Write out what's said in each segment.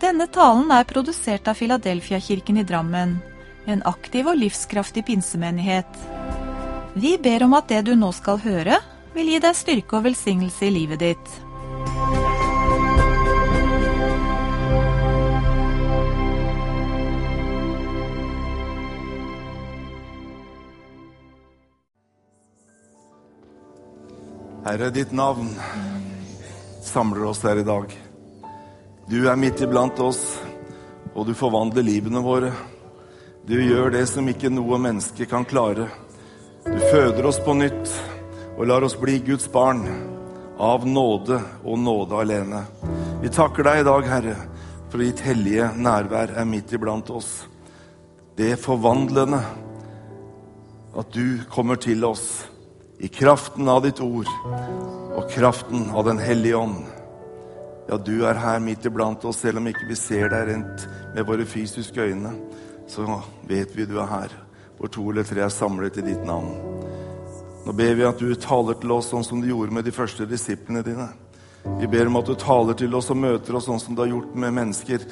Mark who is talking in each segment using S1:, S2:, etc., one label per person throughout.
S1: Denne talen er produsert av Filadelfia-kirken i Drammen, en aktiv og livskraftig pinsemenighet. Vi ber om at det du nå skal høre, vil gi deg styrke og velsignelse i livet ditt.
S2: Herre, ditt navn samler oss her i dag. Du er midt iblant oss, og du forvandler livene våre. Du gjør det som ikke noe menneske kan klare. Du føder oss på nytt og lar oss bli Guds barn av nåde og nåde alene. Vi takker deg i dag, Herre, for ditt hellige nærvær er midt iblant oss. Det forvandlende at du kommer til oss i kraften av ditt ord og kraften av Den hellige ånd. Ja, du er her midt iblant oss, selv om ikke vi ser deg rent med våre fysiske øyne. Så vet vi du er her, hvor to eller tre er samlet i ditt navn. Nå ber vi at du taler til oss sånn som du gjorde med de første disiplene dine. Vi ber om at du taler til oss og møter oss sånn som du har gjort med mennesker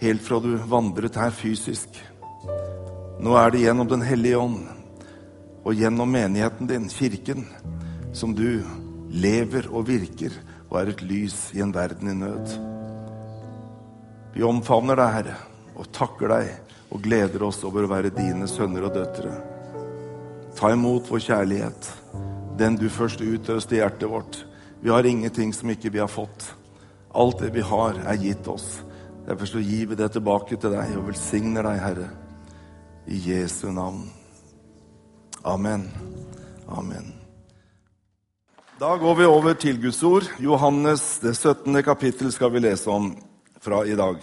S2: helt fra du vandret her fysisk. Nå er det gjennom Den hellige ånd og gjennom menigheten din, kirken, som du lever og virker og er et lys i en verden i nød. Vi omfavner deg, Herre, og takker deg og gleder oss over å være dine sønner og døtre. Ta imot vår kjærlighet, den du først utøste i hjertet vårt. Vi har ingenting som ikke vi har fått. Alt det vi har, er gitt oss. Derfor så gir vi det tilbake til deg og velsigner deg, Herre, i Jesu navn. Amen. Amen. Da går vi over til Guds ord. Johannes, det 17. kapittel, skal vi lese om fra i dag.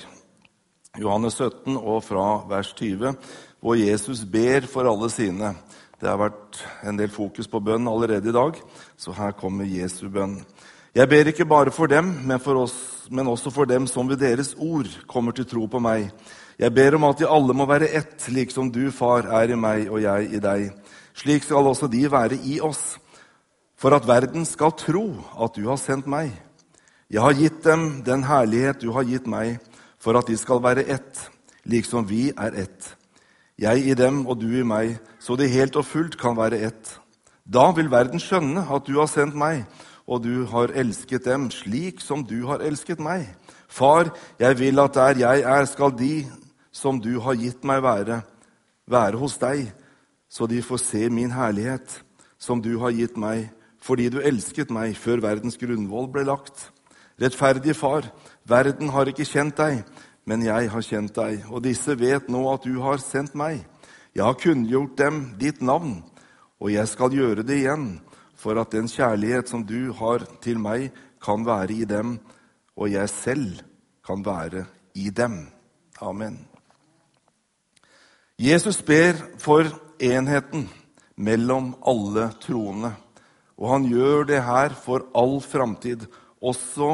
S2: Johannes 17 og fra vers 20, hvor Jesus ber for alle sine. Det har vært en del fokus på bønn allerede i dag, så her kommer Jesu bønn. Jeg ber ikke bare for dem, men, for oss, men også for dem som ved deres ord kommer til tro på meg. Jeg ber om at de alle må være ett, slik som du, far, er i meg og jeg i deg. Slik skal også de være i oss, for at verden skal tro at du har sendt meg. Jeg har gitt dem den herlighet du har gitt meg, for at de skal være ett, liksom vi er ett. Jeg i dem og du i meg, så de helt og fullt kan være ett. Da vil verden skjønne at du har sendt meg, og du har elsket dem slik som du har elsket meg. Far, jeg vil at der jeg er, skal de som du har gitt meg være, være hos deg, så de får se min herlighet, som du har gitt meg, fordi du elsket meg før verdens grunnvoll ble lagt. Rettferdige Far, verden har ikke kjent deg, men jeg har kjent deg, og disse vet nå at du har sendt meg. Jeg har kunngjort dem ditt navn, og jeg skal gjøre det igjen, for at den kjærlighet som du har til meg, kan være i dem, og jeg selv kan være i dem. Amen. Jesus ber for enheten mellom alle troende. Og han gjør det her for all framtid, også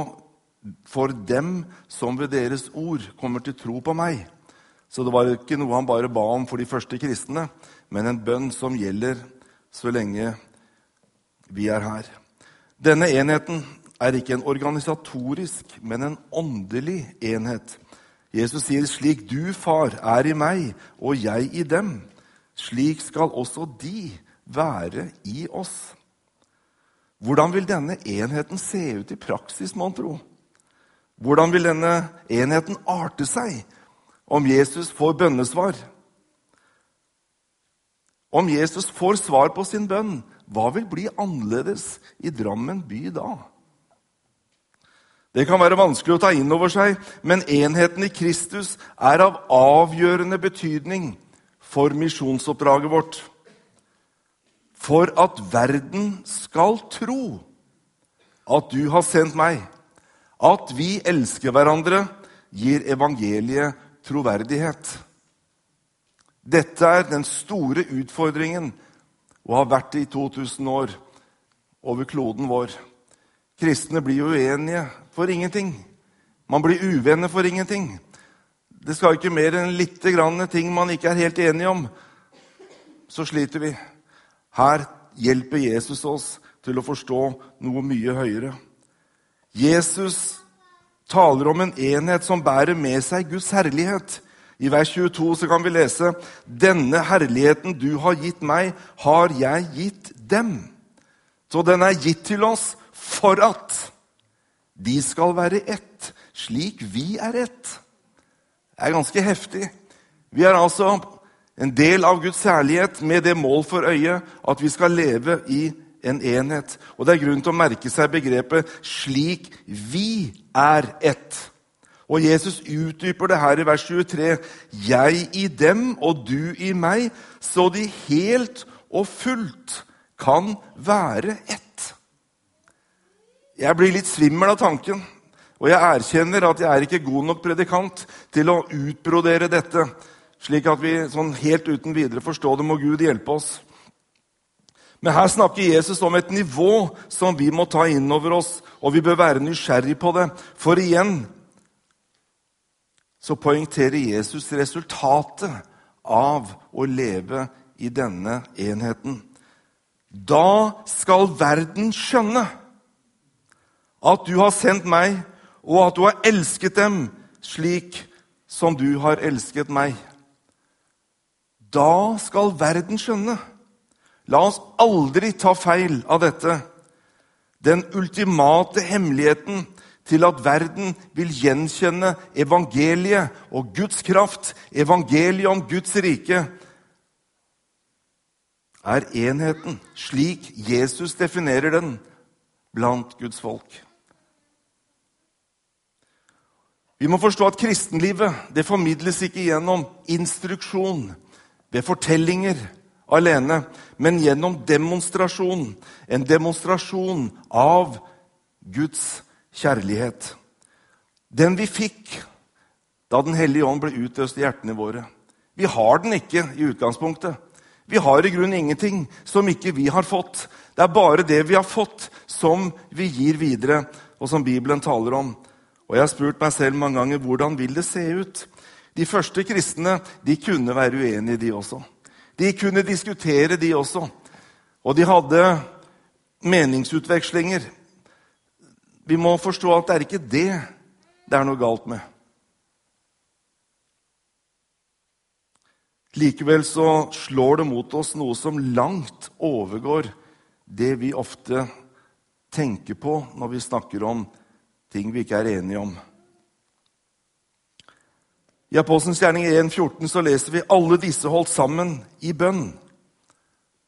S2: for dem som ved deres ord kommer til tro på meg. Så det var ikke noe han bare ba om for de første kristne, men en bønn som gjelder så lenge vi er her. Denne enheten er ikke en organisatorisk, men en åndelig enhet. Jesus sier, 'Slik du, far, er i meg, og jeg i dem', slik skal også de være i oss. Hvordan vil denne enheten se ut i praksis, mon tro? Hvordan vil denne enheten arte seg om Jesus får bønnesvar? Om Jesus får svar på sin bønn, hva vil bli annerledes i Drammen by da? Det kan være vanskelig å ta inn over seg, men enheten i Kristus er av avgjørende betydning for misjonsoppdraget vårt. For at verden skal tro at du har sendt meg, at vi elsker hverandre, gir evangeliet troverdighet. Dette er den store utfordringen og har vært det i 2000 år over kloden vår. Kristne blir uenige for ingenting. Man blir uvenner for ingenting. Det skal ikke mer enn lite grann ting man ikke er helt enige om. Så sliter vi. Her hjelper Jesus oss til å forstå noe mye høyere. Jesus taler om en enhet som bærer med seg Guds herlighet. I vers 22 så kan vi lese denne herligheten du har gitt meg, har jeg gitt dem. Så den er gitt til oss for at de skal være ett, slik vi er ett. Det er ganske heftig. Vi er altså en del av Guds særlighet med det mål for øye at vi skal leve i en enhet. Og det er grunn til å merke seg begrepet 'slik vi er ett'. Og Jesus utdyper det her i vers 23. 'Jeg i dem og du i meg, så de helt og fullt kan være ett'. Jeg blir litt svimmel av tanken, og jeg erkjenner at jeg er ikke god nok predikant til å utbrodere dette, slik at vi sånn helt uten videre forstår det. Må Gud hjelpe oss. Men her snakker Jesus om et nivå som vi må ta inn over oss, og vi bør være nysgjerrig på det. For igjen så poengterer Jesus resultatet av å leve i denne enheten. Da skal verden skjønne at du har sendt meg, og at du har elsket dem slik som du har elsket meg. Da skal verden skjønne La oss aldri ta feil av dette. Den ultimate hemmeligheten til at verden vil gjenkjenne evangeliet og Guds kraft, evangeliet om Guds rike, er enheten, slik Jesus definerer den, blant Guds folk. Vi må forstå at kristenlivet det formidles ikke gjennom instruksjon, ved fortellinger, alene, men gjennom demonstrasjon. En demonstrasjon av Guds kjærlighet. Den vi fikk da Den hellige ånd ble utøst i hjertene våre. Vi har den ikke i utgangspunktet. Vi har i grunnen ingenting som ikke vi har fått. Det er bare det vi har fått, som vi gir videre, og som Bibelen taler om. Og Jeg har spurt meg selv mange ganger hvordan vil det se ut. De første kristne de kunne være uenige, de også. De kunne diskutere, de også. Og de hadde meningsutvekslinger. Vi må forstå at det er ikke det det er noe galt med. Likevel så slår det mot oss noe som langt overgår det vi ofte tenker på når vi snakker om ting vi ikke er enige om. I Apostelens gjerning 1,14 så leser vi alle disse holdt sammen i bønn.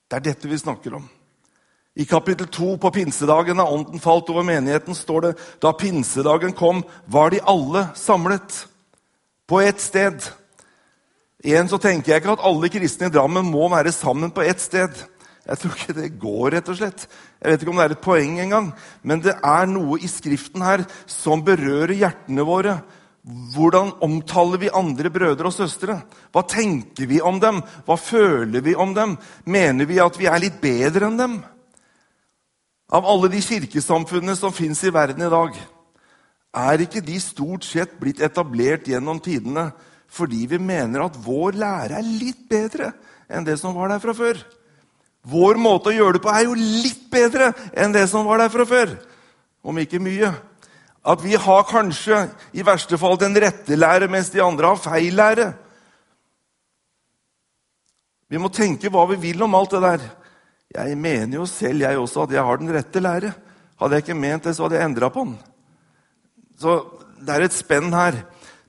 S2: Det er dette vi snakker om. I kapittel 2 på pinsedagen da ånden falt over menigheten, står det da pinsedagen kom, var de alle samlet på ett sted. Igjen så tenker jeg ikke at alle kristne i Drammen må være sammen på ett sted. Jeg tror ikke det går, rett og slett. Jeg vet ikke om det er et poeng engang. Men det er noe i Skriften her som berører hjertene våre, hvordan omtaler vi andre brødre og søstre? Hva tenker vi om dem? Hva føler vi om dem? Mener vi at vi er litt bedre enn dem? Av alle de kirkesamfunnene som fins i verden i dag, er ikke de stort sett blitt etablert gjennom tidene fordi vi mener at vår lære er litt bedre enn det som var der fra før? Vår måte å gjøre det på er jo litt bedre enn det som var der fra før. Om ikke mye. At vi har kanskje i verste fall den rette lære, mens de andre har feil lære. Vi må tenke hva vi vil om alt det der. Jeg mener jo selv jeg også at jeg har den rette lære. Hadde jeg ikke ment det, så hadde jeg endra på den. Så det er et spenn her.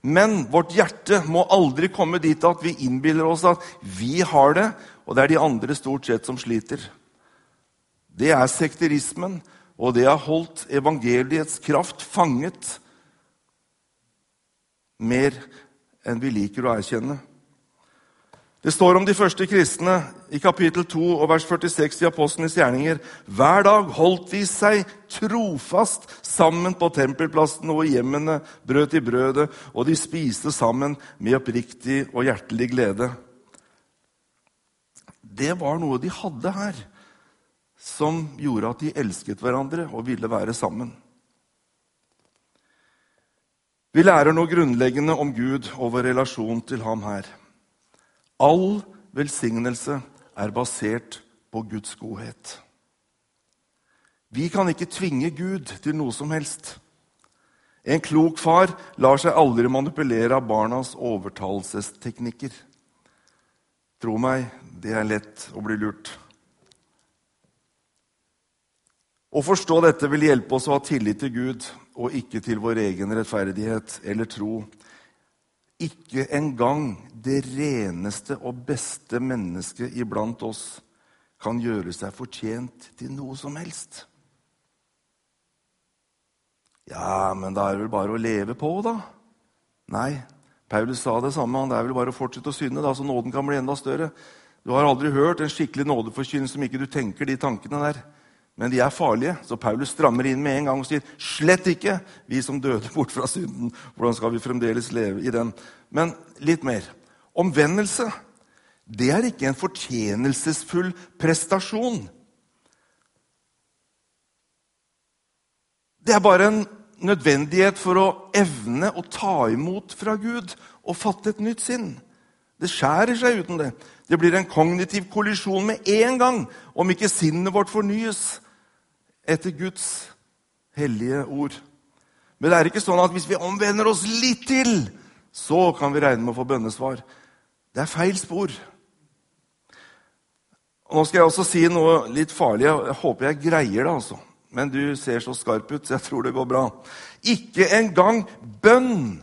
S2: Men vårt hjerte må aldri komme dit at vi innbiller oss at vi har det, og det er de andre stort sett som sliter. Det er sekterismen. Og det har holdt evangeliets kraft fanget mer enn vi liker å erkjenne. Det står om de første kristne i kapittel 2 og vers 46 i Apostlenes gjerninger. Hver dag holdt de seg trofast sammen på tempelplassen og i hjemmene, brød til brødet, og de spiste sammen med oppriktig og hjertelig glede. Det var noe de hadde her som gjorde at de elsket hverandre og ville være sammen. Vi lærer noe grunnleggende om Gud og vår relasjon til ham her. All velsignelse er basert på Guds godhet. Vi kan ikke tvinge Gud til noe som helst. En klok far lar seg aldri manipulere av barnas overtalelsesteknikker. Tro meg, det er lett å bli lurt. Å forstå dette vil hjelpe oss å ha tillit til Gud og ikke til vår egen rettferdighet eller tro. Ikke engang det reneste og beste mennesket iblant oss kan gjøre seg fortjent til noe som helst. Ja, men da er det vel bare å leve på, da? Nei, Paulus sa det samme. Det er vel bare å fortsette å synde, da, så nåden kan bli enda større. Du har aldri hørt en skikkelig nådeforkynnelse som ikke du tenker de tankene der. Men de er farlige, så Paulus strammer inn med en gang og sier slett ikke vi som døde bort fra synden. Hvordan skal vi fremdeles leve i den? Men litt mer. Omvendelse det er ikke en fortjenelsesfull prestasjon. Det er bare en nødvendighet for å evne å ta imot fra Gud og fatte et nytt sinn. Det skjærer seg uten det. Det blir en kognitiv kollisjon med en gang om ikke sinnet vårt fornyes etter Guds hellige ord. Men det er ikke sånn at hvis vi omvender oss litt til, så kan vi regne med å få bønnesvar. Det er feil spor. Og nå skal jeg også si noe litt farlig. Jeg håper jeg greier det. altså. Men du ser så skarp ut, så jeg tror det går bra. Ikke engang bønn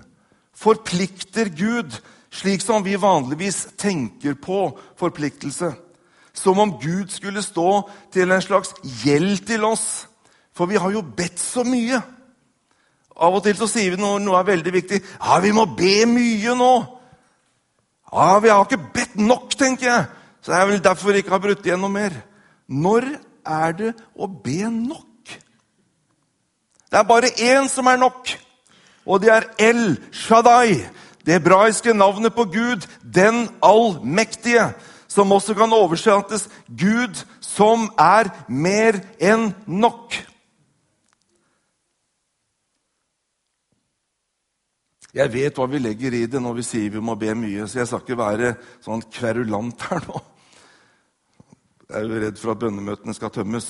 S2: forplikter Gud slik som vi vanligvis tenker på forpliktelse. Som om Gud skulle stå til en slags gjeld til oss. For vi har jo bedt så mye. Av og til så sier vi når noe er veldig viktig ja, vi må be mye nå. Ja, vi har ikke bedt nok, tenker jeg. Så det er vel derfor vi ikke har brutt igjen noe mer. Når er det å be nok? Det er bare én som er nok, og det er El Shaddai. Det hebraiske navnet på Gud, den allmektige som også kan oversettes Gud som er mer enn nok. Jeg vet hva vi legger i det når vi sier vi må be mye, så jeg skal ikke være sånn kverulant her nå. Jeg er jo redd for at bønnemøtene skal tømmes.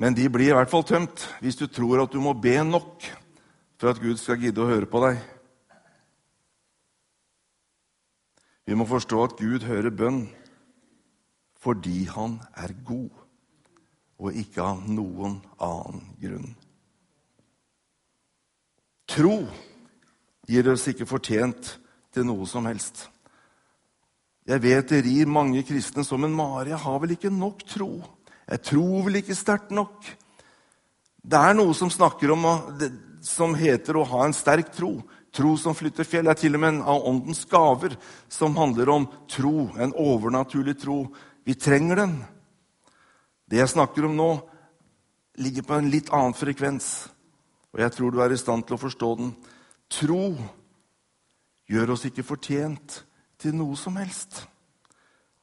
S2: Men de blir i hvert fall tømt hvis du tror at du må be nok for at Gud skal gidde å høre på deg. Vi må forstå at Gud hører bønn fordi han er god, og ikke av noen annen grunn. Tro gir oss ikke fortjent til noe som helst. Jeg vet det rir mange kristne som en mare. Jeg har vel ikke nok tro. Jeg tror vel ikke sterkt nok. Det er noe som snakker om som heter å ha en sterk tro. Tro som flytter fjell er til og med en av åndens gaver som handler om tro, en overnaturlig tro. Vi trenger den. Det jeg snakker om nå, ligger på en litt annen frekvens, og jeg tror du er i stand til å forstå den. Tro gjør oss ikke fortjent til noe som helst.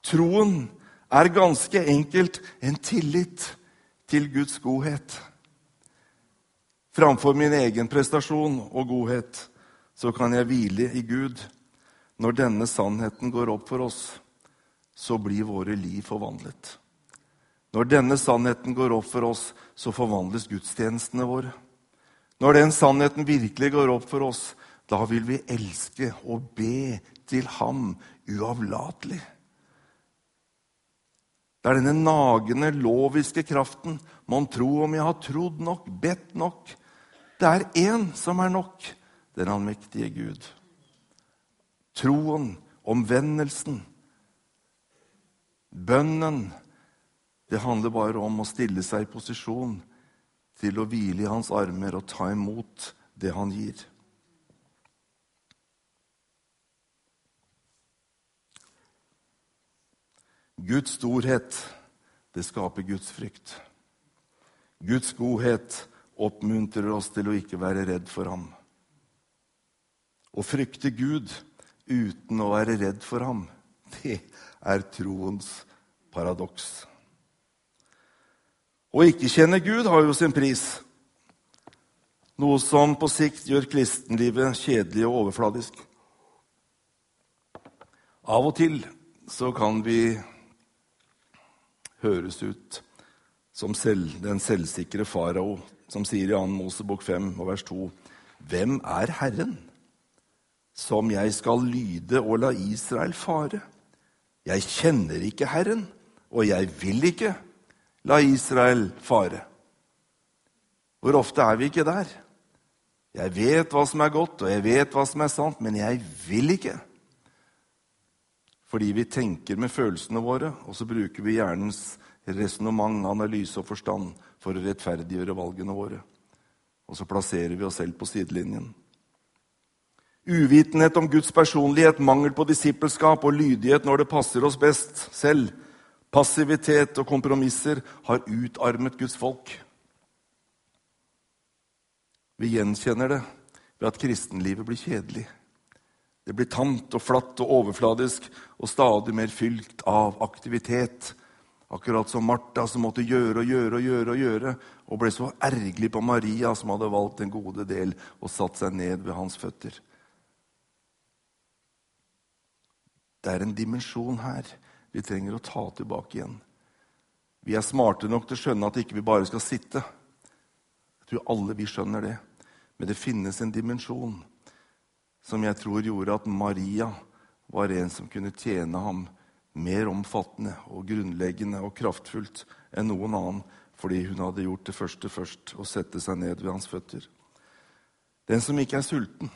S2: Troen er ganske enkelt en tillit til Guds godhet. Framfor min egen prestasjon og godhet så kan jeg hvile i Gud. Når denne sannheten går opp for oss, så blir våre liv forvandlet. Når denne sannheten går opp for oss, så forvandles gudstjenestene våre. Når den sannheten virkelig går opp for oss, da vil vi elske og be til ham uavlatelig. Det er denne nagende, loviske kraften. Mon tro om jeg har trodd nok, bedt nok? Det er én som er nok, den allmektige Gud. Troen, omvendelsen, bønnen Det handler bare om å stille seg i posisjon til å hvile i hans armer og ta imot det han gir. Guds storhet, det skaper Guds frykt. Guds godhet oppmuntrer oss til å ikke være redd for ham. Å frykte Gud uten å være redd for ham, det er troens paradoks. Å ikke kjenne Gud har jo sin pris, noe som på sikt gjør kristenlivet kjedelig og overfladisk. Av og til så kan vi høres ut som selv, den selvsikre farao som sier i 2. Mosebok 5 vers 2.: Hvem er Herren, som jeg skal lyde og la Israel fare? Jeg kjenner ikke Herren, og jeg vil ikke la Israel fare. Hvor ofte er vi ikke der? Jeg vet hva som er godt, og jeg vet hva som er sant, men jeg vil ikke. Fordi vi tenker med følelsene våre, og så bruker vi hjernens resonnement, analyse og forstand for å rettferdiggjøre valgene våre. Og så plasserer vi oss selv på sidelinjen. Uvitenhet om Guds personlighet, mangel på disippelskap og lydighet når det passer oss best selv, passivitet og kompromisser har utarmet Guds folk. Vi gjenkjenner det ved at kristenlivet blir kjedelig. Det blir tamt og flatt og overfladisk og stadig mer fylt av aktivitet Akkurat som Martha, som måtte gjøre og gjøre og gjøre og gjøre, og ble så ergerlig på Maria, som hadde valgt en gode del og satt seg ned ved hans føtter. Det er en dimensjon her vi trenger å ta tilbake igjen. Vi er smarte nok til å skjønne at ikke vi bare skal sitte. Jeg tror alle vi skjønner det. Men det finnes en dimensjon som jeg tror gjorde at Maria var en som kunne tjene ham mer omfattende og grunnleggende og kraftfullt enn noen annen fordi hun hadde gjort det første først, å sette seg ned ved hans føtter. Den som ikke er sulten,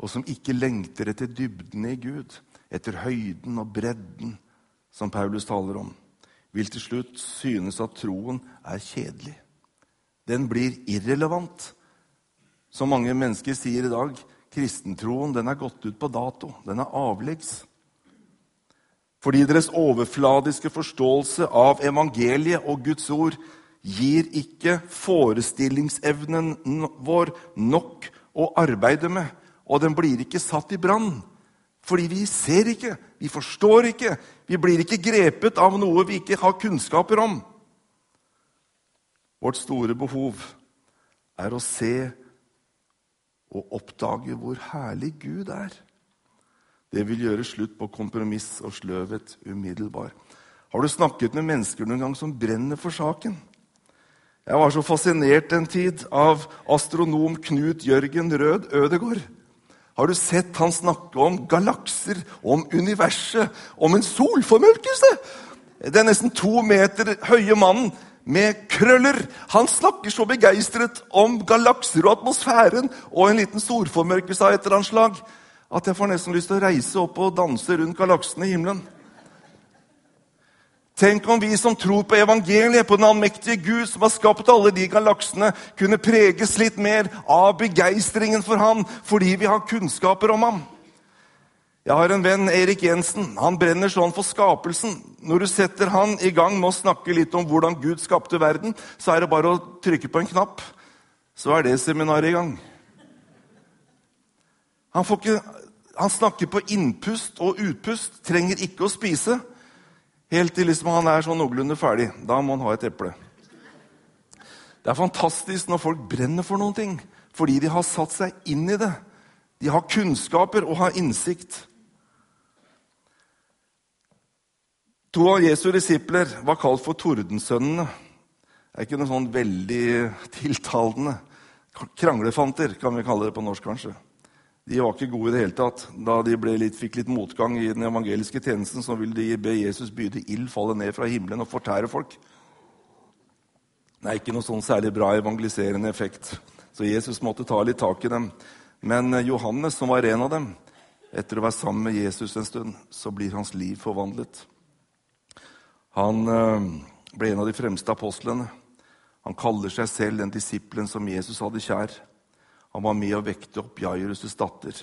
S2: og som ikke lengter etter dybden i Gud, etter høyden og bredden, som Paulus taler om, vil til slutt synes at troen er kjedelig. Den blir irrelevant. Som mange mennesker sier i dag, kristentroen den er gått ut på dato. Den er avleggs. Fordi deres overfladiske forståelse av evangeliet og Guds ord gir ikke forestillingsevnen vår nok å arbeide med, og den blir ikke satt i brann. Fordi vi ser ikke, vi forstår ikke, vi blir ikke grepet av noe vi ikke har kunnskaper om. Vårt store behov er å se og oppdage hvor herlig Gud er. Det vil gjøre slutt på kompromiss og sløvhet umiddelbar. Har du snakket med mennesker noen gang som brenner for saken? Jeg var så fascinert en tid av astronom Knut Jørgen Rød Ødegård. Har du sett han snakke om galakser, om universet, om en solformørkelse? Den nesten to meter høye mannen med krøller. Han snakker så begeistret om galakser og atmosfæren og en liten solformørkelse av et eller annet slag at jeg får nesten lyst til å reise opp og danse rundt galaksene i himmelen. Tenk om vi som tror på evangeliet, på den allmektige Gud, som har skapt alle de galaksene, kunne preges litt mer av begeistringen for ham fordi vi har kunnskaper om ham. Jeg har en venn, Erik Jensen. Han brenner sånn for skapelsen. Når du setter han i gang med å snakke litt om hvordan Gud skapte verden, så er det bare å trykke på en knapp, så er det seminaret i gang. Han, ikke, han, snakker på innpust og utpust, trenger ikke å spise. Helt til liksom han er sånn noenlunde ferdig. Da må han ha et eple. Det er fantastisk når folk brenner for noen ting, fordi de har satt seg inn i det. De har kunnskaper og har innsikt. To av Jesu disipler var kalt for tordensønnene. Det er ikke noe sånn veldig tiltalende. Kranglefanter, kan vi kalle det på norsk, kanskje. De var ikke gode i det hele tatt. Da de litt, fikk litt motgang i den evangeliske tjenesten, så ville de be Jesus byde ild falle ned fra himmelen og fortære folk. Det er ikke noe sånn særlig bra evangeliserende effekt. Så Jesus måtte ta litt tak i dem. Men eh, Johannes, som var en av dem, etter å være sammen med Jesus en stund, så blir hans liv forvandlet. Han eh, ble en av de fremste apostlene. Han kaller seg selv den disippelen som Jesus hadde kjær. Han var med å vekte opp Jairus' datter.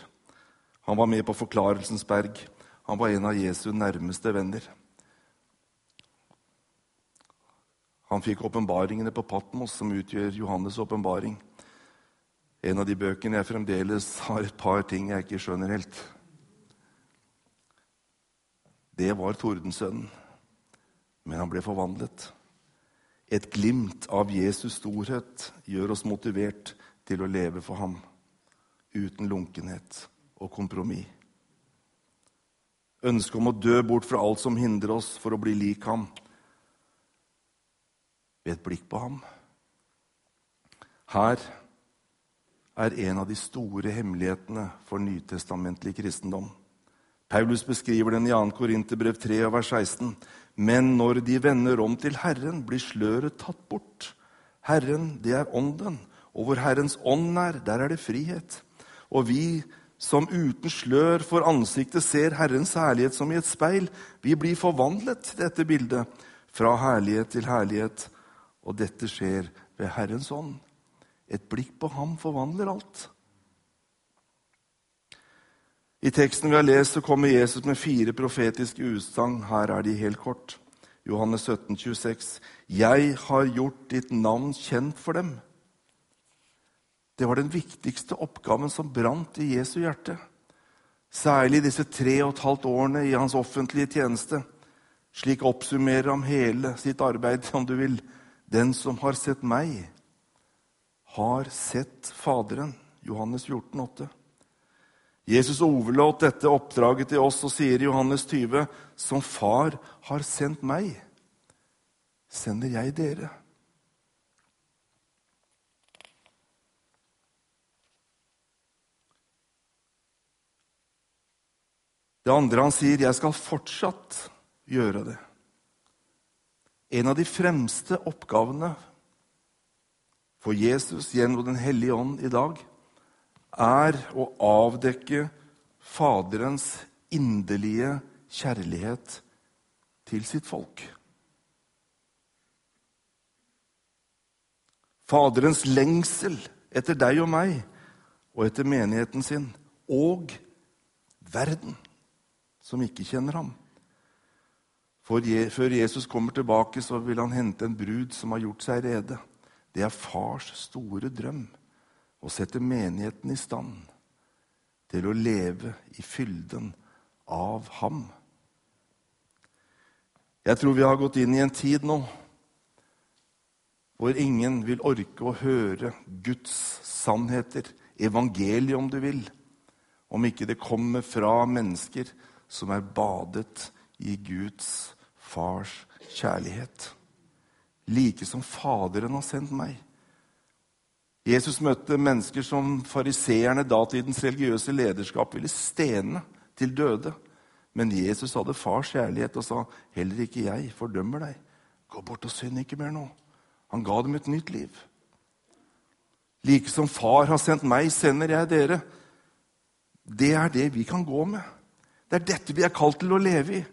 S2: Han var med på Forklarelsens berg. Han var en av Jesu nærmeste venner. Han fikk åpenbaringene på Patmos, som utgjør Johannes' åpenbaring. En av de bøkene jeg fremdeles har et par ting jeg ikke skjønner helt. Det var Tordensønnen, men han ble forvandlet. Et glimt av Jesus' storhet gjør oss motivert til å leve for ham uten lunkenhet og kompromiss. Ønsket om å dø bort fra alt som hindrer oss for å bli lik ham. Ved et blikk på ham Her er en av de store hemmelighetene for nytestamentlig kristendom. Paulus beskriver den i 2. Korinterbrev 3, vers 16. Men når de vender om til Herren, blir sløret tatt bort. Herren, det er Ånden, og hvor Herrens ånd er, der er det frihet. Og vi som uten slør for ansiktet ser Herrens herlighet som i et speil, vi blir forvandlet til dette bildet, fra herlighet til herlighet. Og dette skjer ved Herrens ånd. Et blikk på ham forvandler alt. I teksten vi har lest, så kommer Jesus med fire profetiske utsagn. Her er de helt kort. Johannes 17, 26. Jeg har gjort ditt navn kjent for dem. Det var den viktigste oppgaven som brant i Jesu hjerte. Særlig disse tre og et halvt årene i hans offentlige tjeneste. Slik oppsummerer han hele sitt arbeid, om du vil. Den som har sett meg, har sett Faderen. Johannes 14, 14,8. Jesus overlot dette oppdraget til oss og sier i Johannes 20.: Som Far har sendt meg, sender jeg dere. Det andre han sier, 'Jeg skal fortsatt gjøre det'. En av de fremste oppgavene for Jesus gjennom Den hellige ånd i dag er å avdekke Faderens inderlige kjærlighet til sitt folk. Faderens lengsel etter deg og meg og etter menigheten sin og verden som ikke kjenner ham. For Før Jesus kommer tilbake, så vil han hente en brud som har gjort seg rede. Det er fars store drøm å sette menigheten i stand til å leve i fylden av ham. Jeg tror vi har gått inn i en tid nå hvor ingen vil orke å høre Guds sannheter, evangeliet om du vil, om ikke det kommer fra mennesker som er badet i Guds fars kjærlighet. Like som Faderen har sendt meg. Jesus møtte mennesker som fariseerne, datidens religiøse lederskap, ville stene til døde. Men Jesus hadde fars kjærlighet og sa, 'Heller ikke jeg fordømmer deg. Gå bort og synd ikke mer nå.' Han ga dem et nytt liv. Like som far har sendt meg, sender jeg dere. Det er det vi kan gå med. Det er dette vi er kalt til å leve i.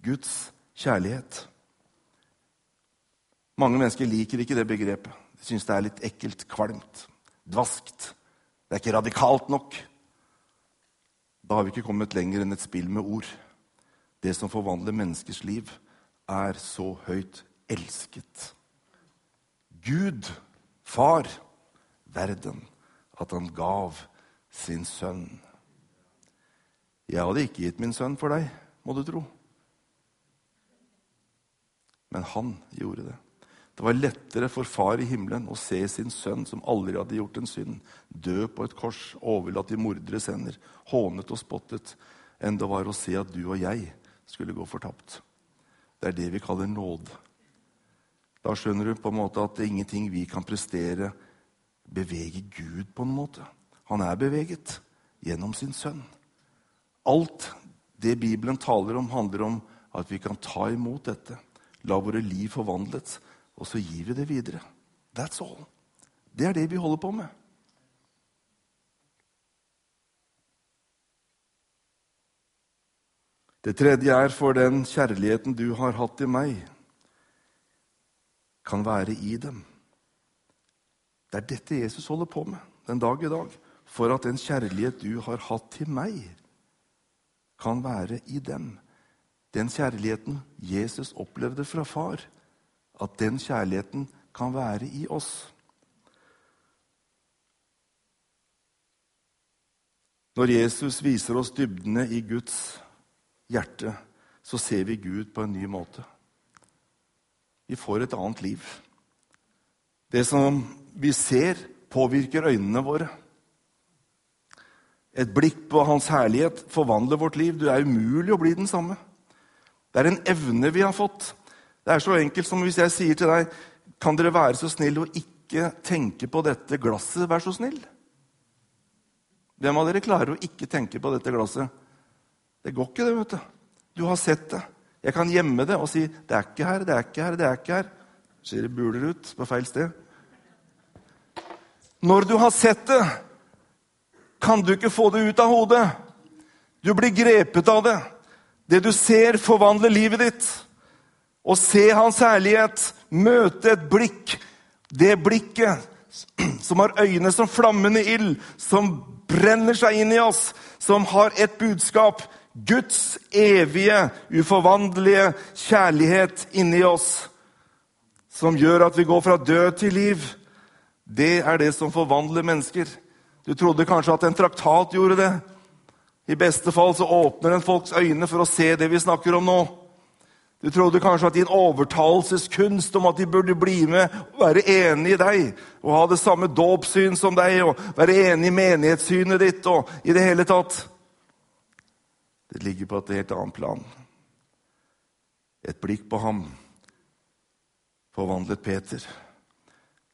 S2: Guds kjærlighet. Mange mennesker liker ikke det begrepet. De syns det er litt ekkelt, kvalmt, dvaskt. Det er ikke radikalt nok. Da har vi ikke kommet lenger enn et spill med ord. Det som forvandler menneskers liv, er så høyt elsket. Gud, far, verden, at han gav sin sønn. Jeg hadde ikke gitt min sønn for deg, må du tro. Men han gjorde det. Det var lettere for far i himmelen å se sin sønn, som aldri hadde gjort en synd, dø på et kors, overlatt i morderes hender, hånet og spottet, enn det var å se at du og jeg skulle gå fortapt. Det er det vi kaller nåd. Da skjønner du på en måte at det er ingenting vi kan prestere, beveger Gud på en måte. Han er beveget gjennom sin sønn. Alt det Bibelen taler om, handler om at vi kan ta imot dette, la våre liv forvandles, og så gir vi det videre. That's all. Det er det vi holder på med. Det tredje er for den kjærligheten du har hatt til meg, kan være i dem. Det er dette Jesus holder på med den dag i dag. For at den kjærlighet du har hatt til meg, kan være i dem. Den kjærligheten Jesus opplevde fra far, at den kjærligheten kan være i oss. Når Jesus viser oss dybdene i Guds hjerte, så ser vi Gud på en ny måte. Vi får et annet liv. Det som vi ser, påvirker øynene våre. Et blikk på Hans herlighet forvandler vårt liv. Det er umulig å bli den samme. Det er en evne vi har fått. Det er så enkelt som hvis jeg sier til deg Kan dere være så snill å ikke tenke på dette glasset, vær så snill? Hvem av dere klarer å ikke tenke på dette glasset? Det går ikke, det, vet du. Du har sett det. Jeg kan gjemme det og si 'det er ikke her, det er ikke her', det er ikke her. Ser det buler ut på feil sted. Når du har sett det, kan du ikke få det ut av hodet. Du blir grepet av det. Det du ser, forvandler livet ditt. Å se Hans herlighet, møte et blikk, det blikket som har øyne som flammende ild, som brenner seg inn i oss, som har et budskap Guds evige, uforvandlige kjærlighet inni oss, som gjør at vi går fra død til liv. Det er det som forvandler mennesker. Du trodde kanskje at en traktat gjorde det. I beste fall så åpner den folks øyne for å se det vi snakker om nå. Du trodde kanskje at din overtalelseskunst om at de burde bli med og være enig i deg og ha det samme dåpssyn som deg og være enig i menighetssynet ditt og i det hele tatt Det ligger på et helt annet plan. Et blikk på ham forvandlet Peter.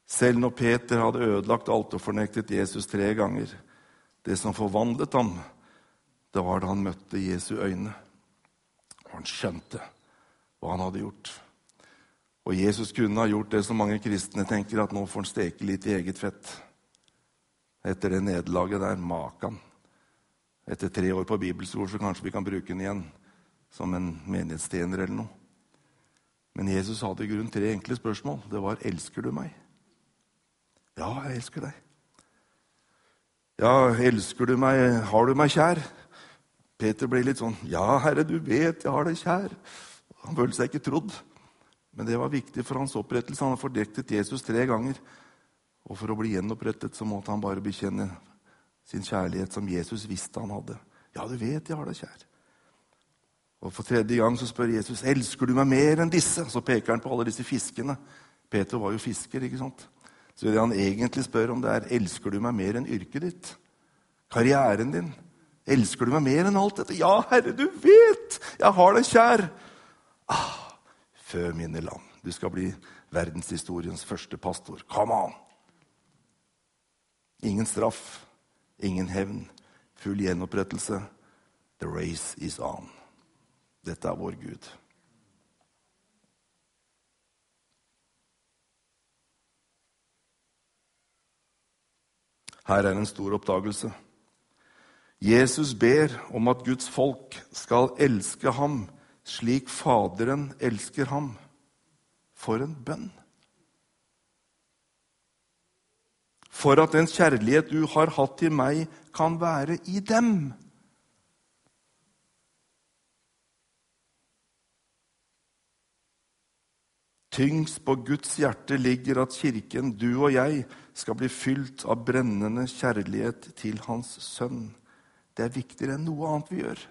S2: Selv når Peter hadde ødelagt alt og fornektet Jesus tre ganger. Det som forvandlet ham, det var da han møtte Jesu øyne. Og han skjønte hva han hadde gjort. Og Jesus kunne ha gjort det som mange kristne tenker, at nå får han steke litt i eget fett. Etter det nederlaget der. Makan. Etter tre år på bibelskole så kanskje vi kan bruke den igjen som en menighetstjener eller noe. Men Jesus hadde i grunnen tre enkle spørsmål. Det var 'Elsker du meg?' Ja, jeg elsker deg. Ja, elsker du meg? Har du meg kjær? Peter ble litt sånn Ja, Herre, du vet jeg har deg kjær. Han følte seg ikke trodd. Men det var viktig for hans opprettelse. Han har fordektet Jesus tre ganger. Og for å bli gjenopprettet så måtte han bare bekjenne sin kjærlighet som Jesus visste han hadde. Ja, du vet jeg har deg kjær. Og For tredje gang så spør Jesus elsker du meg mer enn disse. Så peker han på alle disse fiskene. Peter var jo fisker. ikke sant? Så det han egentlig spør om, det er elsker du meg mer enn yrket ditt. Karrieren din. Elsker du meg mer enn alt dette? Ja, Herre, du vet! Jeg har deg kjær. Ah, Fø mine land. Du skal bli verdenshistoriens første pastor. Come on! Ingen straff, ingen hevn, full gjenopprettelse. The race is on. Dette er vår Gud. Her er en stor oppdagelse. Jesus ber om at Guds folk skal elske ham slik Faderen elsker ham. For en bønn! For at den kjærlighet du har hatt til meg, kan være i dem. Tyngst på Guds hjerte ligger at Kirken, du og jeg, skal bli fylt av brennende kjærlighet til Hans Sønn. Det er viktigere enn noe annet vi gjør.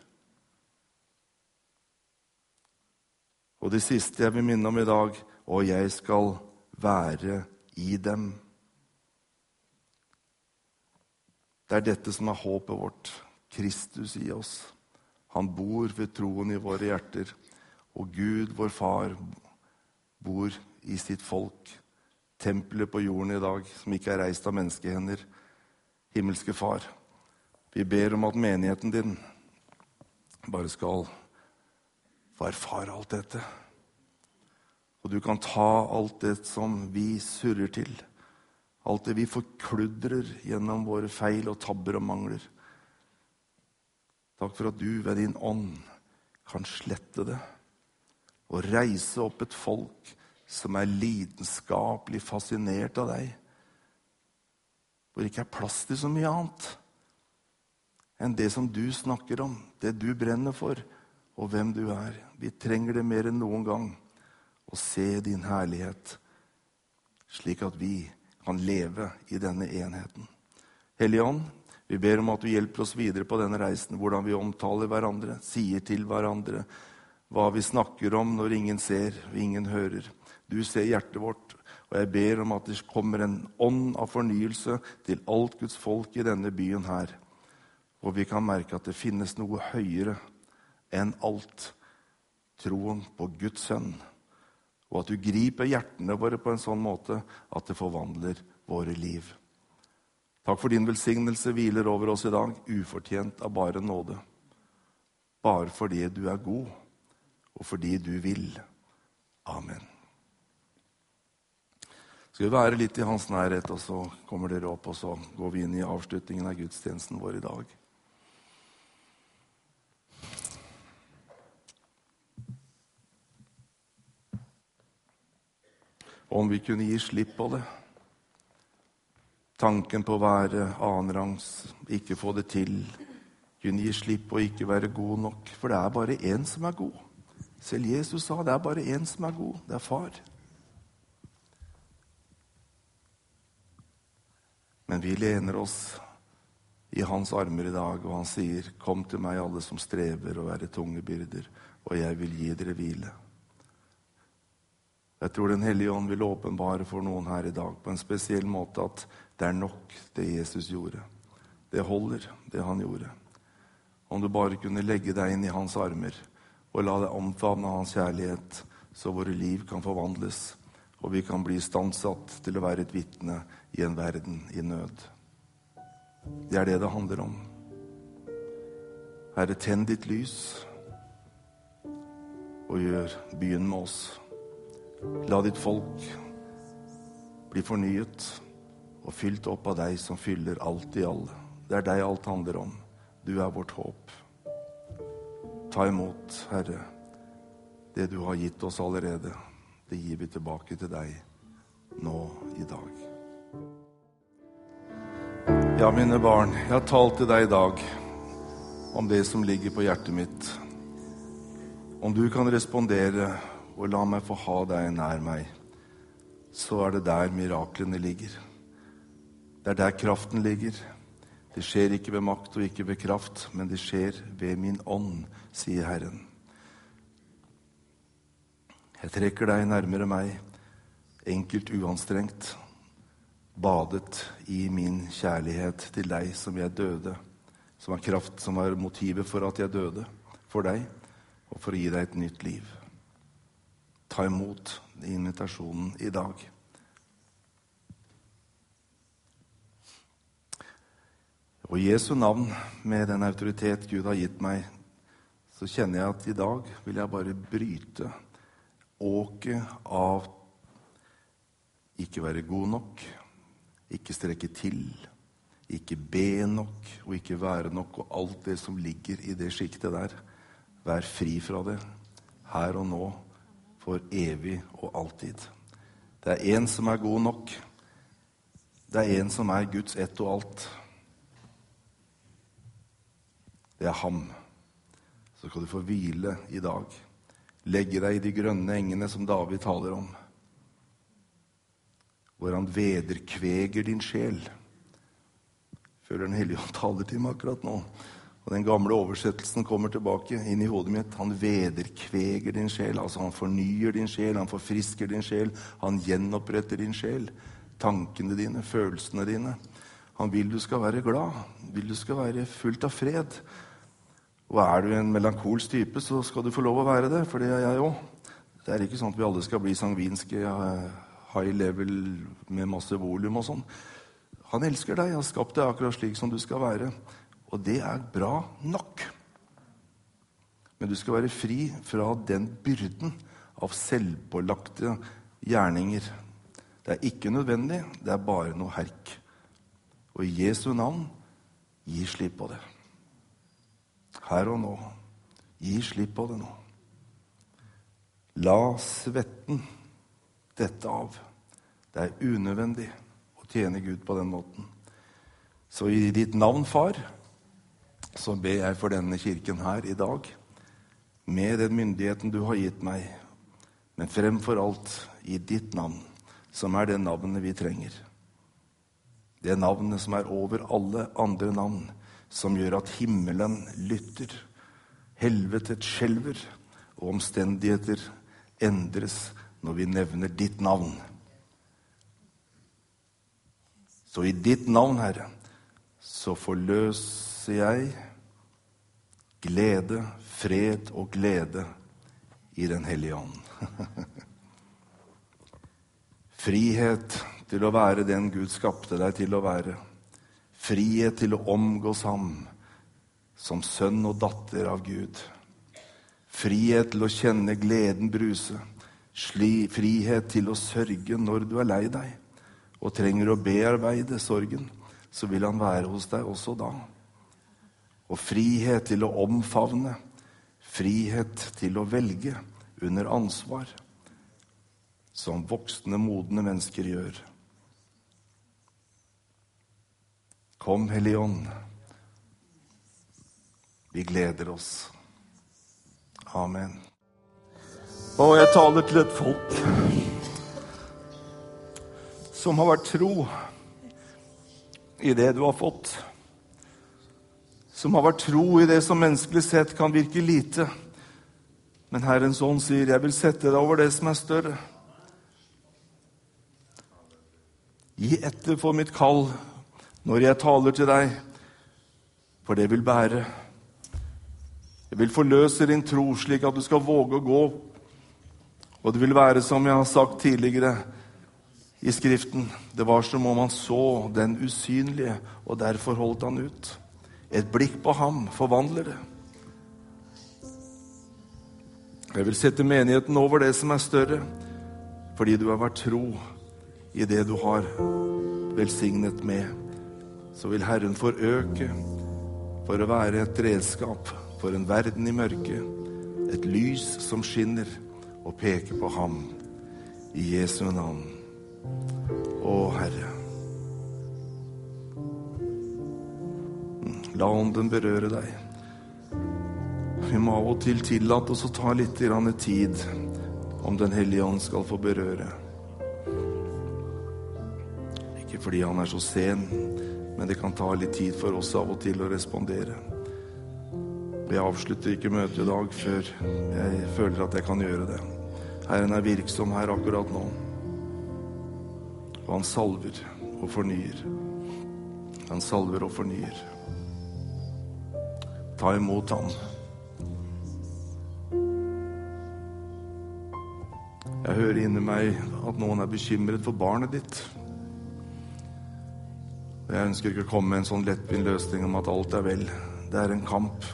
S2: Og det siste jeg vil minne om i dag og jeg skal være i dem. Det er dette som er håpet vårt. Kristus i oss. Han bor ved troen i våre hjerter. Og Gud, vår Far, bor i sitt folk. Tempelet på jorden i dag, som ikke er reist av menneskehender. Himmelske Far, vi ber om at menigheten din bare skal få erfare alt dette. Og du kan ta alt det som vi surrer til, alt det vi forkludrer gjennom våre feil og tabber og mangler. Takk for at du ved din ånd kan slette det og reise opp et folk som er lidenskapelig fascinert av deg. Hvor det ikke er plass til så mye annet enn det som du snakker om, det du brenner for, og hvem du er. Vi trenger det mer enn noen gang å se din herlighet, slik at vi kan leve i denne enheten. Hellige Ånd, vi ber om at du hjelper oss videre på denne reisen, hvordan vi omtaler hverandre, sier til hverandre, hva vi snakker om når ingen ser og ingen hører. Du ser hjertet vårt, og jeg ber om at det kommer en ånd av fornyelse til alt Guds folk i denne byen her. Og vi kan merke at det finnes noe høyere enn alt. Troen på Guds sønn og at du griper hjertene våre på en sånn måte at det forvandler våre liv. Takk for din velsignelse hviler over oss i dag, ufortjent av bare nåde. Bare fordi du er god, og fordi du vil. Amen. Skal vi være litt i hans nærhet, og så kommer dere opp, og så går vi inn i avslutningen av gudstjenesten vår i dag. Om vi kunne gi slipp på det. Tanken på å være annenrangs, ikke få det til, kunne gi slipp på å ikke være god nok. For det er bare én som er god. Selv Jesus sa det er bare én som er god. Det er far. Men vi lener oss i hans armer i dag, og han sier, 'Kom til meg, alle som strever og være tunge byrder, og jeg vil gi dere hvile'. Jeg tror Den hellige ånd vil åpenbare for noen her i dag på en spesiell måte at det er nok, det Jesus gjorde. Det holder, det han gjorde. Om du bare kunne legge deg inn i hans armer og la deg omfavne hans kjærlighet, så våre liv kan forvandles, og vi kan bli istandsatt til å være et vitne i en verden i nød. Det er det det handler om. Herre, tenn ditt lys og gjør byen med oss. La ditt folk bli fornyet og fylt opp av deg som fyller alt i alle. Det er deg alt handler om. Du er vårt håp. Ta imot, Herre, det du har gitt oss allerede. Det gir vi tilbake til deg nå i dag. Ja, mine barn, jeg har talt til deg i dag om det som ligger på hjertet mitt. Om du kan respondere og la meg få ha deg nær meg, så er det der miraklene ligger. Det er der kraften ligger. Det skjer ikke ved makt og ikke ved kraft, men det skjer ved min ånd, sier Herren. Jeg trekker deg nærmere meg, enkelt uanstrengt, badet i min kjærlighet til deg som jeg døde, som er kraft, som er motivet for at jeg døde for deg, og for å gi deg et nytt liv ta imot invitasjonen i dag. Og i Jesu navn, med den autoritet Gud har gitt meg, så kjenner jeg at i dag vil jeg bare bryte åket av ikke være god nok, ikke strekke til, ikke be nok og ikke være nok, og alt det som ligger i det sjiktet der. Vær fri fra det her og nå for evig og alltid. Det er én som er god nok. Det er én som er Guds ett og alt. Det er ham. Så skal du få hvile i dag. Legge deg i de grønne engene som David taler om. Hvor han vederkveger din sjel. Føler Den hellige ånd taler til meg akkurat nå. Og Den gamle oversettelsen kommer tilbake inn i hodet mitt. Han vederkveger din sjel. altså Han fornyer din sjel, han forfrisker din sjel. Han gjenoppretter din sjel. Tankene dine, følelsene dine. Han vil du skal være glad, vil du skal være fullt av fred. Og er du en melankolsk type, så skal du få lov å være det, for det er jeg òg. Det er ikke sånn at vi alle skal bli sangvinske, high level med masse volum og sånn. Han elsker deg, og har skapt deg akkurat slik som du skal være. Og det er bra nok. Men du skal være fri fra den byrden av selvpålagte gjerninger. Det er ikke nødvendig, det er bare noe herk. Og i Jesu navn gi slipp på det. Her og nå. Gi slipp på det nå. La svetten dette av. Det er unødvendig å tjene Gud på den måten. Så i ditt navn, far, så ber jeg for denne kirken her i dag, med den myndigheten du har gitt meg, men fremfor alt i ditt navn, som er det navnet vi trenger. Det navnet som er over alle andre navn, som gjør at himmelen lytter, helvetet skjelver, og omstendigheter endres når vi nevner ditt navn. Så i ditt navn, Herre, så forløser jeg glede, fred og glede i Den hellige ånd. Frihet til å være den Gud skapte deg til å være. Frihet til å omgås ham som sønn og datter av Gud. Frihet til å kjenne gleden bruse. Frihet til å sørge når du er lei deg og trenger å bearbeide sorgen, så vil han være hos deg også da. Og frihet til å omfavne, frihet til å velge under ansvar, som voksne, modne mennesker gjør. Kom, Hellige Ånd. Vi gleder oss. Amen. Og jeg taler til et folk som har vært tro i det du har fått. Som har vært tro i det som menneskelig sett kan virke lite. Men Herrens ånd sier, 'Jeg vil sette deg over det som er større'. Gi etter for mitt kall når jeg taler til deg, for det vil bære. Jeg vil forløse din tro, slik at du skal våge å gå. Og det vil være som jeg har sagt tidligere, i Skriften. Det var som om han så den usynlige, og derfor holdt han ut. Et blikk på ham forvandler det. Jeg vil sette menigheten over det som er større, fordi du har vært tro i det du har velsignet med. Så vil Herren forøke for å være et redskap for en verden i mørket, et lys som skinner og peker på ham. I Jesu navn. Å, Herre. Mm, la ånden berøre deg. Vi må av og til tillate oss å ta litt tid om Den hellige ånd skal få berøre. Ikke fordi han er så sen, men det kan ta litt tid for oss av og til å respondere. Jeg avslutter ikke møtet i dag før jeg føler at jeg kan gjøre det. Herren er virksom her akkurat nå. Og han salver og fornyer. Han salver og fornyer. Ta imot ham. Jeg hører inni meg at noen er bekymret for barnet ditt. Jeg ønsker ikke å komme med en sånn lettvint løsning om at alt er vel. Det er en kamp.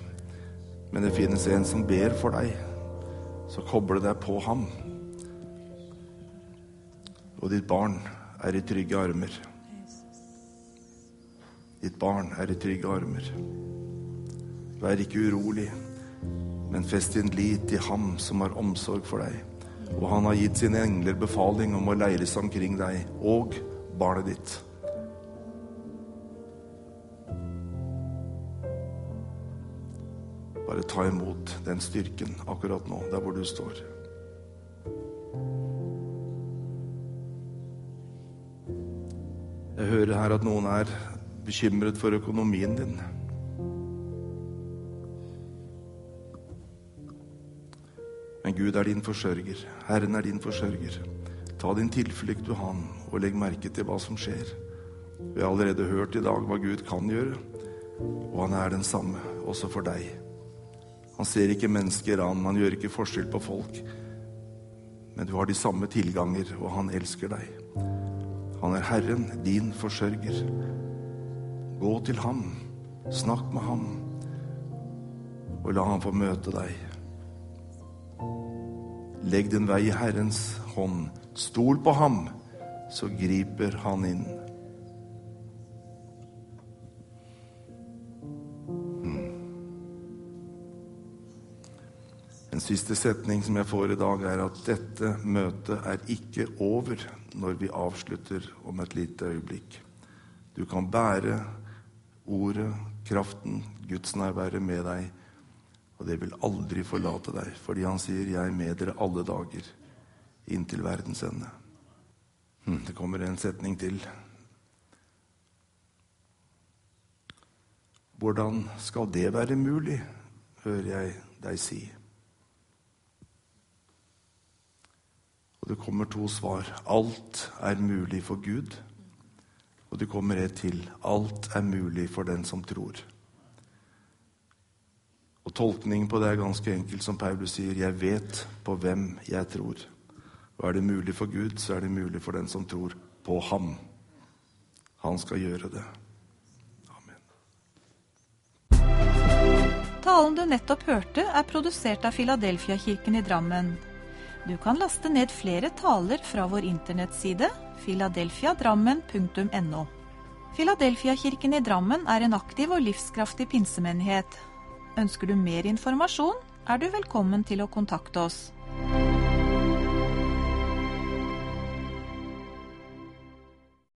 S2: Men det finnes en som ber for deg. Så koble deg på ham. Og ditt barn er i trygge armer. Ditt barn er i trygge armer. Vær ikke urolig, men fest din lit til Ham som har omsorg for deg. Og han har gitt sine engler befaling om å leires omkring deg og barnet ditt. Bare ta imot den styrken akkurat nå, der hvor du står. Jeg hører her at noen er bekymret for økonomien din. Men Gud er din forsørger. Herren er din forsørger. Ta din tilflukt til Han, og legg merke til hva som skjer. Vi har allerede hørt i dag hva Gud kan gjøre, og han er den samme også for deg. Han ser ikke mennesker an, han gjør ikke forskjell på folk. Men du har de samme tilganger, og han elsker deg. Han er Herren, din forsørger. Gå til ham, snakk med ham, og la ham få møte deg. Legg din vei i Herrens hånd. Stol på ham, så griper han inn. En siste setning som jeg får i dag, er at dette møtet er ikke over når vi avslutter om et lite øyeblikk. Du kan bære ordet, kraften, Guds nærvære med deg, og det vil aldri forlate deg, fordi han sier 'Jeg er med dere alle dager inntil verdens ende'. Hm, det kommer en setning til. Hvordan skal det være mulig, hører jeg deg si. Det kommer to svar. Alt er mulig for Gud. Og det kommer et til. Alt er mulig for den som tror. Og Tolkningen på det er ganske enkelt, som Paulus sier. Jeg vet på hvem jeg tror. Og er det mulig for Gud, så er det mulig for den som tror på ham. Han skal gjøre det. Amen.
S1: Talen du nettopp hørte, er produsert av Filadelfia-kirken i Drammen. Du kan laste ned flere taler fra vår internettside filadelfiadrammen.no. Filadelfia-kirken i Drammen er en aktiv og livskraftig pinsemenighet. Ønsker du mer informasjon, er du velkommen til å kontakte oss.